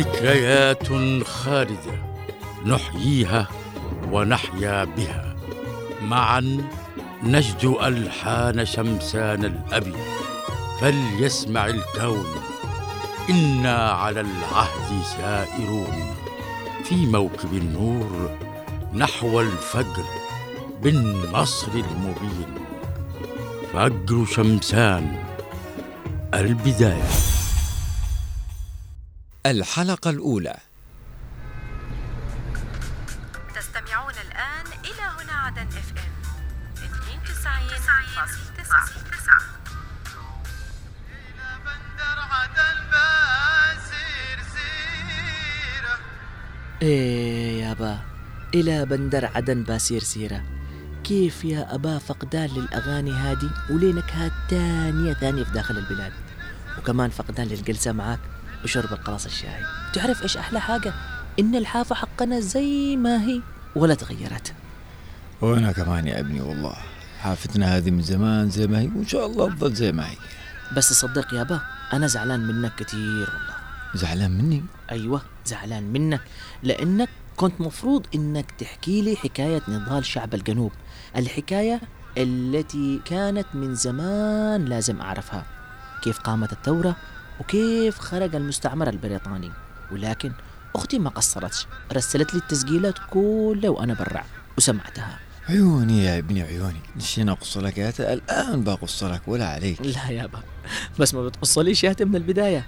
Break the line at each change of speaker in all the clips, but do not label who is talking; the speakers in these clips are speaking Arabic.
ذكريات خالدة نحييها ونحيا بها. معا نجد ألحان شمسان الأبي. فليسمع الكون. إنا على العهد سائرون. في موكب النور نحو الفجر بالنصر المبين. فجر شمسان البداية.
الحلقة الأولى.
تستمعون الآن إلى هنا عدن إف إم. 92.9
إيه يابا إلى بندر عدن باسير سيرة. كيف يا أبا فقدان للأغاني هادي ولينكهات تانية ثانية في داخل البلاد؟ وكمان فقدان للجلسة معاك. وشرب القراص الشاي. تعرف إيش أحلى حاجة؟ إن الحافة حقنا زي ما هي ولا تغيرت.
وأنا كمان يا ابني والله. حافتنا هذه من زمان زي ما هي وإن شاء الله تظل زي ما هي.
بس صدق يابا أنا زعلان منك كتير والله.
زعلان مني؟
أيوة زعلان منك لأنك كنت مفروض إنك تحكي لي حكاية نضال شعب الجنوب. الحكاية التي كانت من زمان لازم أعرفها. كيف قامت الثورة؟ وكيف خرج المستعمر البريطاني. ولكن أختي ما قصرتش رسلت لي التسجيلات كلها وأنا برع وسمعتها.
عيوني يا ابني عيوني. نسينا أقص لك يا الآن بقص لك ولا عليك.
لا يابا بس ما بتقصليش ياتي من البداية؟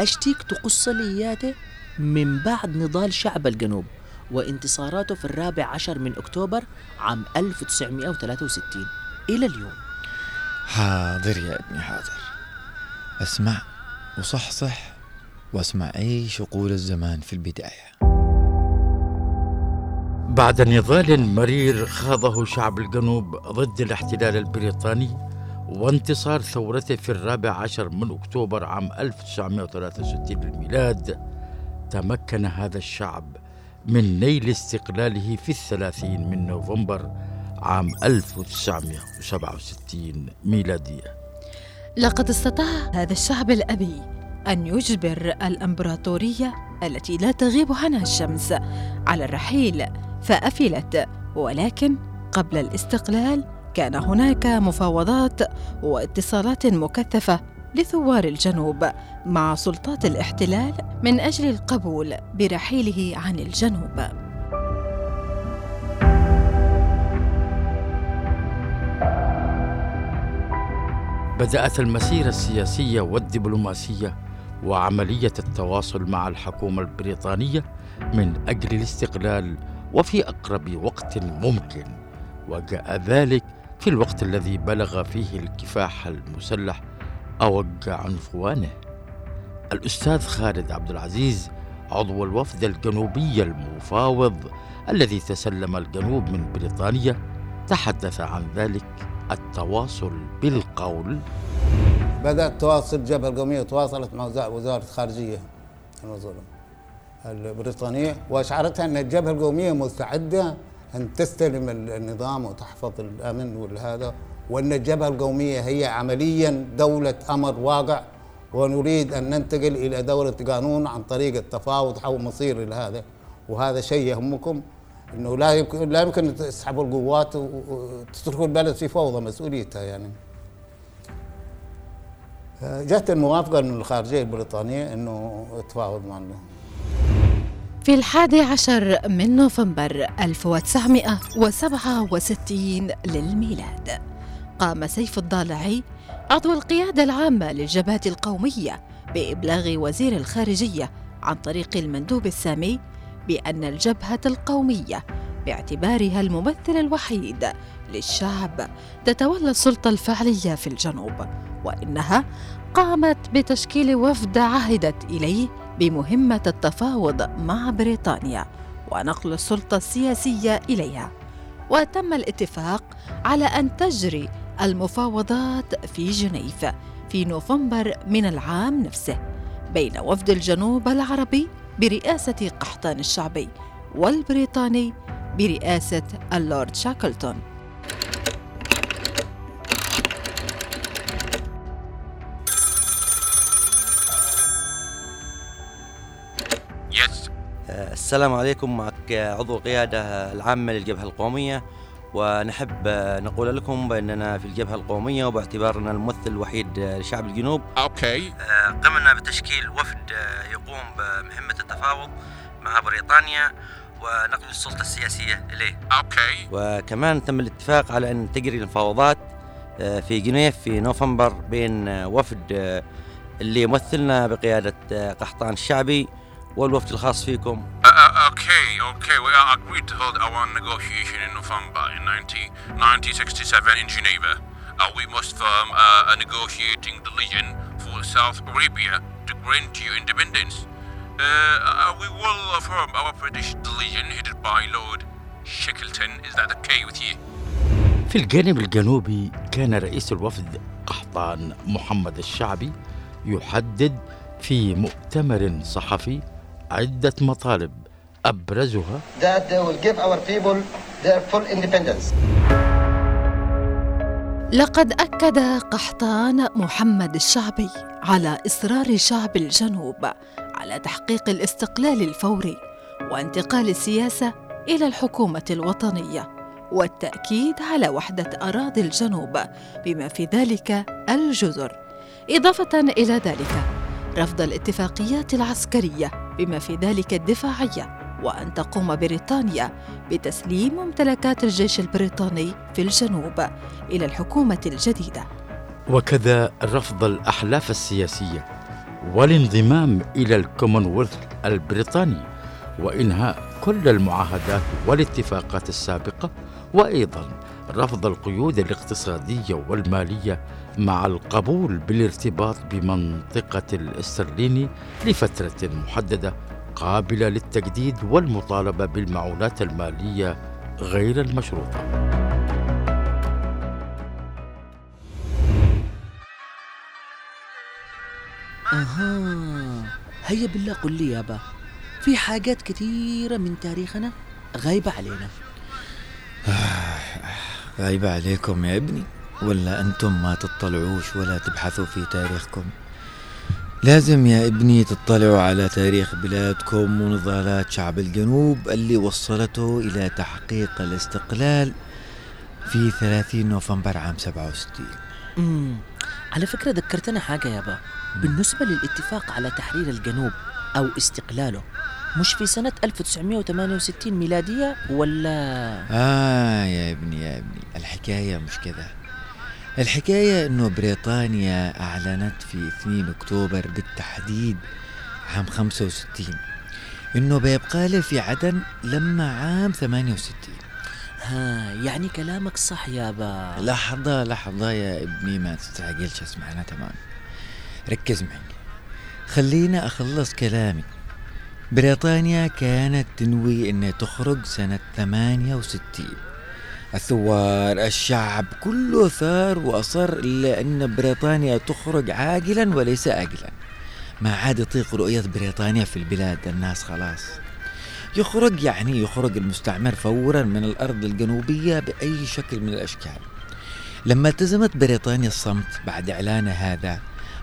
أشتيك تقص لي ياتي من بعد نضال شعب الجنوب وانتصاراته في الرابع عشر من أكتوبر عام 1963 إلى اليوم.
حاضر يا ابني حاضر. أسمع. وصحصح وأسمع أي شقول الزمان في البداية.
بعد نضال مرير خاضه شعب الجنوب ضد الاحتلال البريطاني وانتصار ثورته في الرابع عشر من أكتوبر عام 1963 للميلاد تمكن هذا الشعب من نيل استقلاله في الثلاثين من نوفمبر عام 1967 ميلادية.
لقد استطاع هذا الشعب الأبي أن يجبر الإمبراطورية التي لا تغيب عنها الشمس على الرحيل فأفلت. ولكن قبل الاستقلال كان هناك مفاوضات واتصالات مكثفة لثوار الجنوب مع سلطات الاحتلال من أجل القبول برحيله عن الجنوب.
بدأت المسيرة السياسية والدبلوماسية وعملية التواصل مع الحكومة البريطانية من أجل الاستقلال وفي أقرب وقت ممكن وجاء ذلك في الوقت الذي بلغ فيه الكفاح المسلح أوج عنفوانه الأستاذ خالد عبد العزيز عضو الوفد الجنوبي المفاوض الذي تسلم الجنوب من بريطانيا تحدث عن ذلك. التواصل بالقول.
بدأت تواصل الجبهة القومية تواصلت مع وزا- وزارة الخارجية. البريطانية وأشعرتها أن الجبهة القومية مستعدة أن تستلم ال- النظام وتحفظ الأمن والهذا وأن الجبهة القومية هي عمليا دولة أمر واقع ونريد أن ننتقل إلى دولة قانون عن طريق التفاوض حول مصير إلى هذا. وهذا شيء يهمكم. إنه لا يمكن لا يمكن تسحبوا القوات وتتركوا البلد في فوضى مسؤوليتها يعني. جت الموافقة من الخارجية البريطانية إنه تفاوض معنا.
في الحادي عشر من نوفمبر 1967 للميلاد قام سيف الضالعي عضو القيادة العامة للجبهة القومية بإبلاغ وزير الخارجية عن طريق المندوب السامي بأن الجبهة القومية باعتبارها الممثل الوحيد للشعب تتولى السلطة الفعلية في الجنوب وإنها قامت بتشكيل وفد عهدت إليه بمهمة التفاوض مع بريطانيا ونقل السلطة السياسية إليها. وتم الاتفاق على أن تجري المفاوضات في جنيف في نوفمبر من العام نفسه بين وفد الجنوب العربي برئاسة قحطان الشعبي والبريطاني برئاسة اللورد شاكلتون.
السلام عليكم. معك عضو القيادة العامة للجبهة القومية. ونحب نقول لكم بأننا في الجبهة القومية وباعتبارنا الممثل الوحيد لشعب الجنوب
Okay.
آه، قمنا بتشكيل وفد آه، يقوم بمهمة التفاوض مع بريطانيا ونقل السلطة السياسية إليه
Okay.
وكمان تم الاتفاق على أن تجري المفاوضات آه، في جنيف في نوفمبر بين وفد اللي يمثلنا بقيادة قحطان الشعبي والوفد الخاص فيكم
Uh, uh, okay, okay. We are agreed to hold our negotiation in November in 90, 1967 in Geneva. Uh, we must form uh, a negotiating delegation for South Arabia to grant you independence. Uh, uh, we will form our British delegation headed by Lord Shackleton. Is that okay with you?
في الجانب الجنوبي كان رئيس الوفد قحطان محمد الشعبي يحدد في مؤتمر صحفي عدة مطالب أبرزها
that they will give our people their full independence.
لقد أكد قحطان محمد الشعبي على إصرار شعب الجنوب على تحقيق الاستقلال الفوري وانتقال السياسة إلى الحكومة الوطنية والتأكيد على وحدة أراضي الجنوب بما في ذلك الجزر إضافة إلى ذلك رفض الاتفاقيات العسكرية بما في ذلك الدفاعية وأن تقوم بريطانيا بتسليم ممتلكات الجيش البريطاني في الجنوب إلى الحكومة الجديدة.
وكذا رفض الأحلاف السياسية والانضمام إلى الكومنولث البريطاني وإنهاء كل المعاهدات والاتفاقات السابقة وأيضا رفض القيود الاقتصادية والمالية مع القبول بالارتباط بمنطقة الإسترليني لفترة محددة قابلة للتجديد والمطالبة بالمعونات المالية غير المشروطة.
أها هيا بالله قل لي يابا في حاجات كثيرة من تاريخنا غايبة علينا.
غايبة عليكم يا ابني ولا أنتم ما تطلعوش ولا تبحثوا في تاريخكم؟ لازم يا ابني تطلعوا على تاريخ بلادكم ونضالات شعب الجنوب اللي وصلته إلى تحقيق الاستقلال في 30 نوفمبر عام 67
أمم على فكرة ذكرتنا حاجة يابا. بالنسبة للاتفاق على تحرير الجنوب أو استقلاله مش في سنة 1968 ميلادية ولا؟
آه يا ابني يا ابني الحكاية مش كذا الحكاية إنه بريطانيا أعلنت في 2 أكتوبر بالتحديد عام 65 إنه بيبقى له في عدن لما عام 68
ها يعني كلامك صح يابا
لحظة لحظة يا ابني ما تستعجلش اسمعنا تمام. ركز معي. خلينا أخلص كلامي. بريطانيا كانت تنوي أنها تخرج سنة 68 الثوار الشعب كله ثار وأصر إلا أن بريطانيا تخرج عاجلا وليس آجلا. ما عاد يطيق رؤية بريطانيا في البلاد الناس خلاص. يخرج يعني يخرج المستعمر فورا من الأرض الجنوبية بأي شكل من الأشكال. لما التزمت بريطانيا الصمت بعد إعلان هذا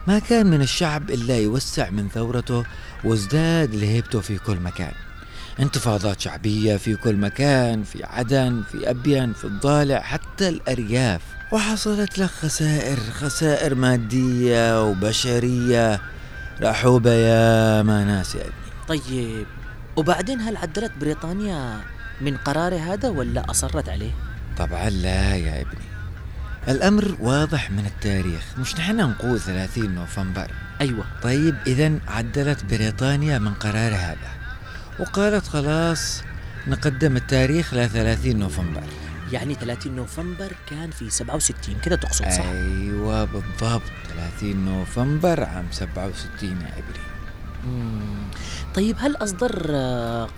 ما كان من الشعب إلا يوسع من ثورته وازداد لهيبته في كل مكان. انتفاضات شعبية في كل مكان في عدن في أبين في الضالع حتى الأرياف. وحصلت له خسائر خسائر مادية وبشرية. رحوبة يا ما ناس يا ابني
طيب وبعدين هل عدلت بريطانيا من قرارها هذا ولا أصرت عليه؟
طبعا لا يا ابني. الأمر واضح من التاريخ. مش نحن نقول 30 نوفمبر؟
أيوة.
طيب إذا عدلت بريطانيا من قرار هذا وقالت خلاص نقدم التاريخ ل 30 نوفمبر.
يعني 30 نوفمبر كان في 67 كده تقصد صح؟
أيوة بالضبط. 30 نوفمبر عام 67 يا
مم. طيب هل أصدر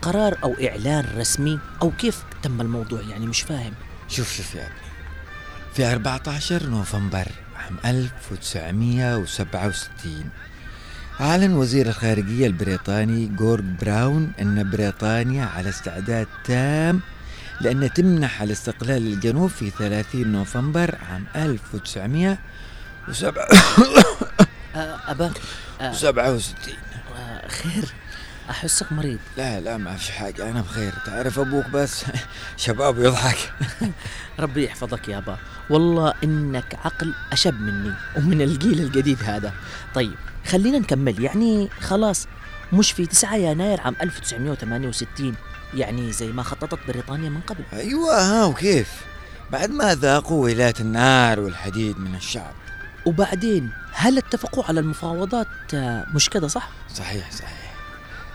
قرار أو إعلان رسمي؟ أو كيف تم الموضوع؟ يعني مش فاهم.
شوف شوف يا ابني في 14 نوفمبر عام 1967 أعلن وزير الخارجية البريطاني جورج براون أن بريطانيا على استعداد تام لأن تمنح الاستقلال للجنوب في 30 نوفمبر عام 1967
آه، أبا آه، آه، خير. أحسك مريض.
لا لا ما في حاجة أنا بخير. تعرف أبوك بس شباب يضحك.
ربي يحفظك يابا والله إنك عقل أشب مني ومن الجيل الجديد هذا. طيب خلينا نكمل. يعني خلاص مش في 9 يناير عام 1968 يعني زي ما خططت بريطانيا من قبل.
أيوة ها وكيف؟ بعد ما ذاقوا ولاية النار والحديد من الشعب؟
وبعدين هل اتفقوا على المفاوضات؟ آه، مش كده صح؟
صحيح صحيح.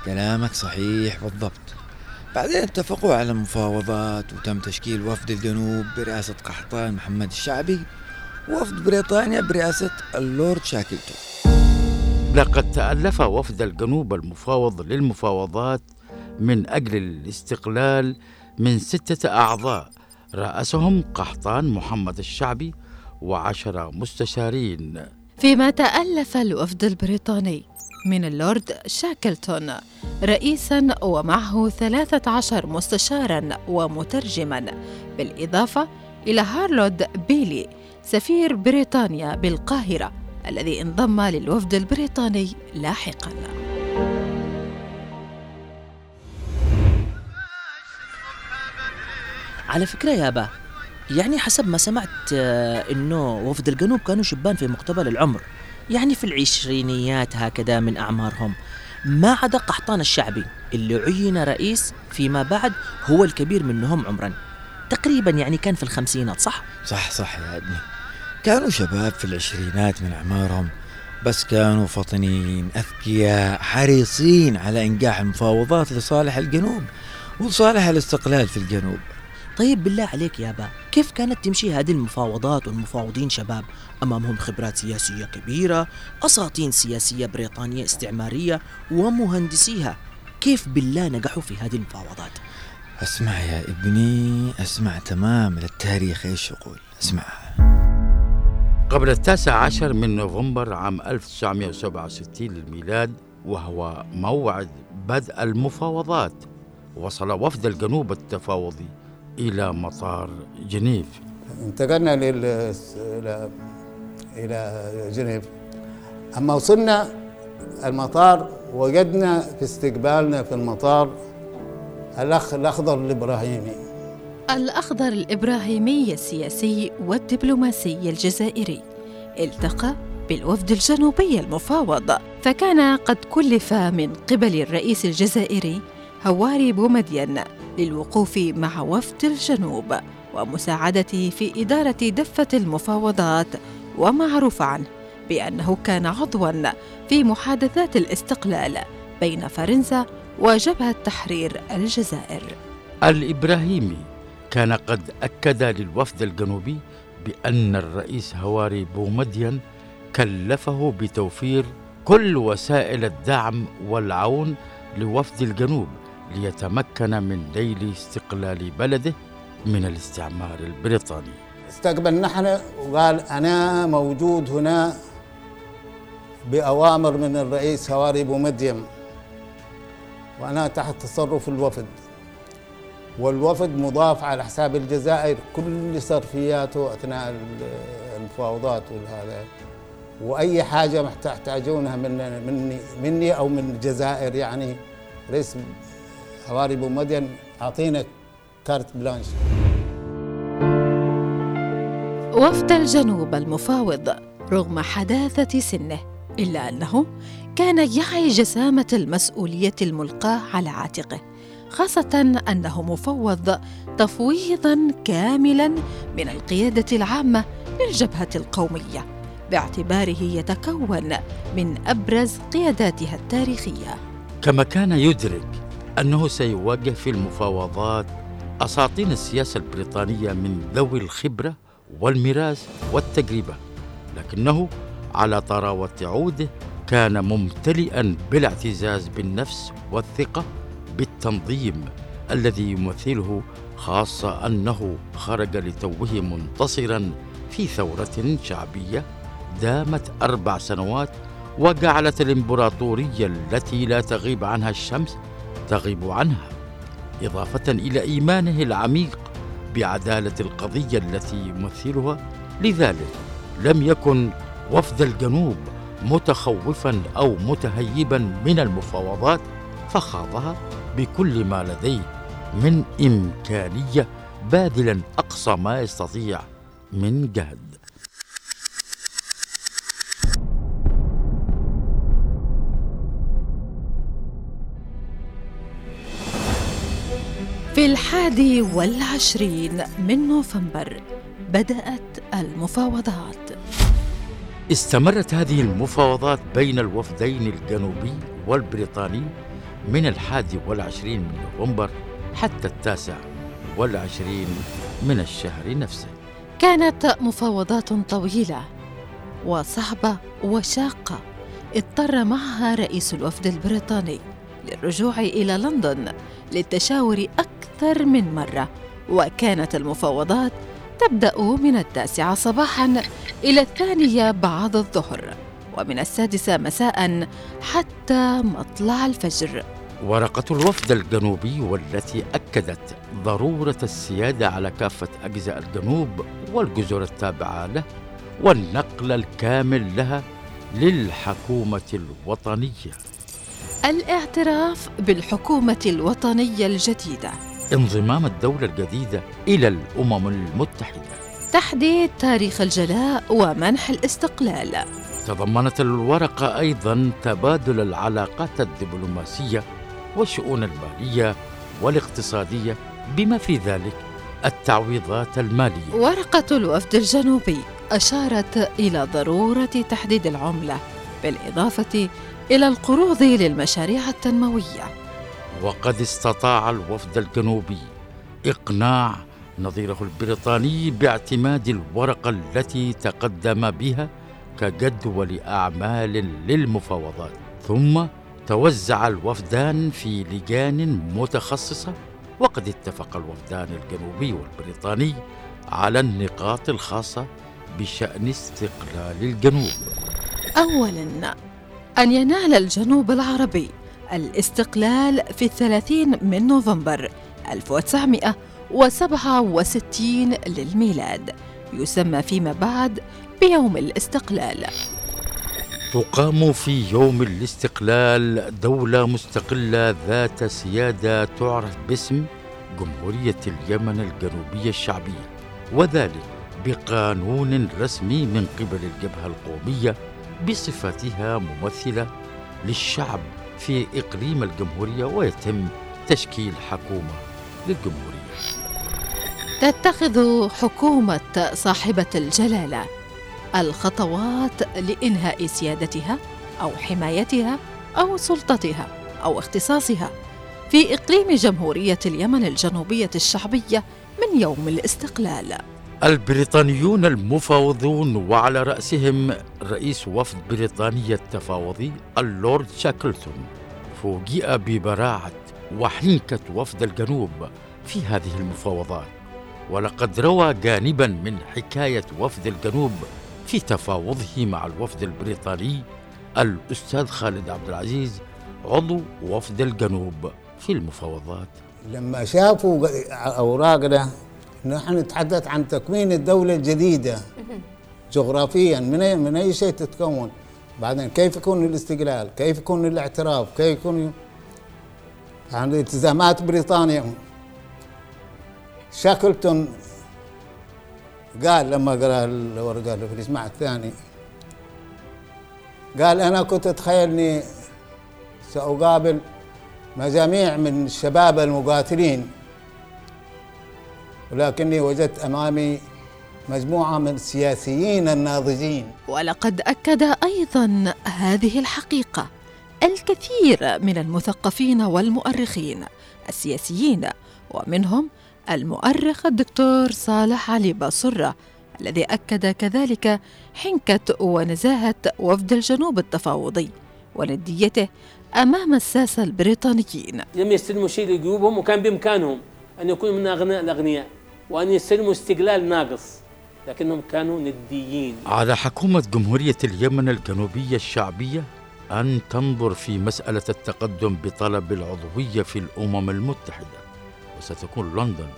كلامك صحيح بالضبط. بعدين اتفقوا على مفاوضات وتم تشكيل وفد الجنوب برئاسة قحطان محمد الشعبي ووفد بريطانيا برئاسة اللورد شاكلتون.
لقد تألف وفد الجنوب المفاوض للمفاوضات من أجل الاستقلال من ستة أعضاء. رأسهم قحطان محمد الشعبي وعشرة مستشارين.
فيما تألف الوفد البريطاني من اللورد شاكلتون رئيسا ومعه 13 مستشارا ومترجما. بالإضافة إلى هارولد بيلي سفير بريطانيا بالقاهرة الذي انضم للوفد البريطاني لاحقا.
على فكرة يابا يعني حسب ما سمعت آه، إنه وفد الجنوب كانوا شبان في مقتبل العمر. يعني في العشرينيات هكذا من أعمارهم. ما عدا قحطان الشعبي اللي عين رئيس فيما بعد هو الكبير منهم عمرا. تقريبا يعني كان في الخمسينات صح؟
صح صح يا ابني. كانوا شباب في العشرينات من أعمارهم بس كانوا فطنين أذكياء حريصين على إنجاح المفاوضات لصالح الجنوب ولصالح الاستقلال في الجنوب.
طيب بالله عليك يابا كيف كانت تمشي هذه المفاوضات والمفاوضين شباب؟ أمامهم خبرات سياسية كبيرة أساطين سياسية بريطانية استعمارية ومهندسيها. كيف بالله نجحوا في هذه المفاوضات؟
أسمع يا ابني أسمع تمام للتاريخ. إيش يقول؟ أسمع.
قبل التاسع عشر من نوفمبر عام 1967 للميلاد وهو موعد بدء المفاوضات وصل وفد الجنوب التفاوضي إلى مطار جنيف.
انتقلنا لل إلى إلى جنيف. أما وصلنا المطار وجدنا في استقبالنا في المطار الاخ الأخضر الإبراهيمي.
الأخضر الإبراهيمي السياسي والدبلوماسي الجزائري. التقى بالوفد الجنوبي المفاوض. فكان قد كلف من قبل الرئيس الجزائري هواري بومدين. للوقوف مع وفد الجنوب ومساعدته في إدارة دفة المفاوضات ومعروف عنه بأنه كان عضواً في محادثات الاستقلال بين فرنسا وجبهة تحرير الجزائر.
الإبراهيمي كان قد أكد للوفد الجنوبي بأن الرئيس هواري بومدين كلفه بتوفير كل وسائل الدعم والعون لوفد الجنوب ليتمكن من نيل استقلال بلده من الاستعمار البريطاني.
استقبل نحن وقال أنا موجود هنا بأوامر من الرئيس هواري بومدين وأنا تحت تصرف الوفد. والوفد مضاف على حساب الجزائر كل صرفياته أثناء المفاوضات والهذا وأي حاجة تحتاجونها من مني مني أو من الجزائر يعني رئيس هواري بومدين اعطينا كارت بلانش.
وفد الجنوب المفاوض رغم حداثة سنه إلا أنه كان يعي جسامة المسؤولية الملقاة على عاتقه خاصة أنه مفوض تفويضا كاملا من القيادة العامة للجبهة القومية باعتباره يتكون من أبرز قياداتها التاريخية.
كما كان يدرك أنه سيواجه في المفاوضات أساطين السياسة البريطانية من ذوي الخبرة والميراث والتجربة لكنه على طراوة عوده كان ممتلئا بالاعتزاز بالنفس والثقة بالتنظيم الذي يمثله خاصة أنه خرج لتوه منتصرا في ثورة شعبية دامت أربع سنوات وجعلت الإمبراطورية التي لا تغيب عنها الشمس تغيب عنها إضافة إلى إيمانه العميق بعدالة القضية التي يمثلها. لذلك لم يكن وفد الجنوب متخوفا أو متهيبا من المفاوضات فخاضها بكل ما لديه من إمكانية باذلا أقصى ما يستطيع من جهد.
الحادي والعشرين من نوفمبر بدأت المفاوضات.
استمرت هذه المفاوضات بين الوفدين الجنوبي والبريطاني من الحادي والعشرين من نوفمبر حتى التاسع والعشرين من الشهر نفسه.
كانت مفاوضات طويلة وصعبة وشاقة. اضطر معها رئيس الوفد البريطاني للرجوع إلى لندن للتشاور أكثر من مرة وكانت المفاوضات تبدأ من التاسعة صباحاً إلى الثانية بعد الظهر ومن السادسة مساء حتى مطلع الفجر.
ورقة الوفد الجنوبي والتي أكدت ضرورة السيادة على كافة أجزاء الجنوب والجزر التابعة له والنقل الكامل لها للحكومة الوطنية.
الاعتراف بالحكومة الوطنية الجديدة.
انضمام الدولة الجديدة إلى الأمم المتحدة.
تحديد تاريخ الجلاء ومنح الاستقلال.
تضمنت الورقة أيضا تبادل العلاقات الدبلوماسية والشؤون المالية والاقتصادية بما في ذلك التعويضات المالية.
ورقة الوفد الجنوبي أشارت إلى ضرورة تحديد العملة بالإضافة إلى القروض للمشاريع التنموية.
وقد استطاع الوفد الجنوبي إقناع نظيره البريطاني باعتماد الورقة التي تقدم بها كجدول أعمال للمفاوضات. ثم توزع الوفدان في لجان متخصصة وقد اتفق الوفدان الجنوبي والبريطاني على النقاط الخاصة بشأن استقلال الجنوب.
أولاً أن ينال الجنوب العربي. الاستقلال في الثلاثين من نوفمبر 1967 للميلاد. يسمى فيما بعد بيوم الاستقلال.
تقام في يوم الاستقلال دولة مستقلة ذات سيادة تعرف باسم جمهورية اليمن الجنوبية الشعبية وذلك بقانون رسمي من قبل الجبهة القومية بصفتها ممثلة للشعب في إقليم الجمهورية ويتم تشكيل حكومة للجمهورية.
تتخذ حكومة صاحبة الجلالة الخطوات لإنهاء سيادتها أو حمايتها أو سلطتها أو اختصاصها في إقليم جمهورية اليمن الجنوبية الشعبية من يوم الاستقلال.
البريطانيون المفاوضون وعلى رأسهم رئيس وفد بريطانيا التفاوضي اللورد شاكلتون فوجئ ببراعة وحنكة وفد الجنوب في هذه المفاوضات. ولقد روى جانبا من حكاية وفد الجنوب في تفاوضه مع الوفد البريطاني الأستاذ خالد عبد العزيز عضو وفد الجنوب في المفاوضات.
لما شافوا أوراقنا نحن نتحدث عن تكوين الدولة الجديدة. جغرافيا من أي من أي شيء تتكون؟ بعدين كيف يكون الاستقلال؟ كيف يكون الاعتراف؟ كيف يكون يعني التزامات بريطانيا؟ شاكلتون قال لما قرأ الورقة اللي في الإجماع الثاني قال أنا كنت اتخيل اني سأقابل مجاميع من الشباب المقاتلين. ولكني وجدت أمامي مجموعة من السياسيين الناضجين.
ولقد أكد أيضا هذه الحقيقة. الكثير من المثقفين والمؤرخين السياسيين ومنهم المؤرخ الدكتور صالح علي باصرة الذي أكد كذلك حنكة ونزاهة وفد الجنوب التفاوضي ونديته أمام الساسة البريطانيين.
لم يستلموا شيء لجيوبهم وكان بإمكانهم أن يكونوا من أغنياء الأغنياء. وأن يستلموا استقلال ناقص لكنهم كانوا نديين.
على حكومة جمهورية اليمن الجنوبية الشعبية أن تنظر في مسألة التقدم بطلب العضوية في الأمم المتحدة. وستكون لندن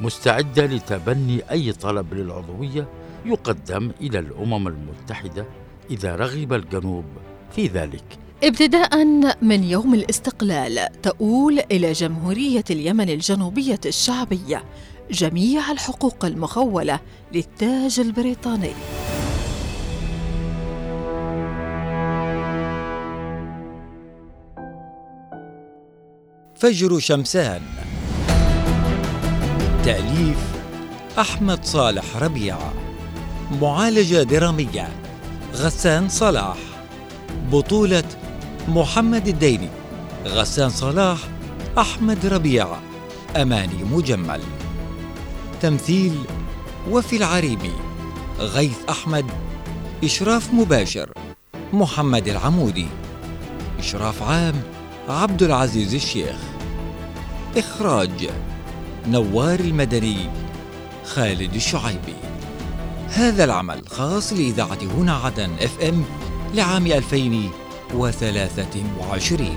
مستعدة لتبني أي طلب للعضوية يقدم إلى الأمم المتحدة إذا رغب الجنوب في ذلك.
ابتداء من يوم الاستقلال تؤول إلى جمهورية اليمن الجنوبية الشعبية جميع الحقوق المخولة للتاج البريطاني.
فجر شمسان. تأليف أحمد صالح ربيعة معالجة درامية غسان صلاح. بطولة محمد الديني غسان صلاح أحمد ربيعة أماني مجمل. تمثيل وفي العريبي غيث أحمد إشراف مباشر محمد العمودي إشراف عام عبد العزيز الشيخ إخراج نوار المدني خالد الشعيبي. هذا العمل خاص لإذاعة هنا عدن اف ام لعام 2023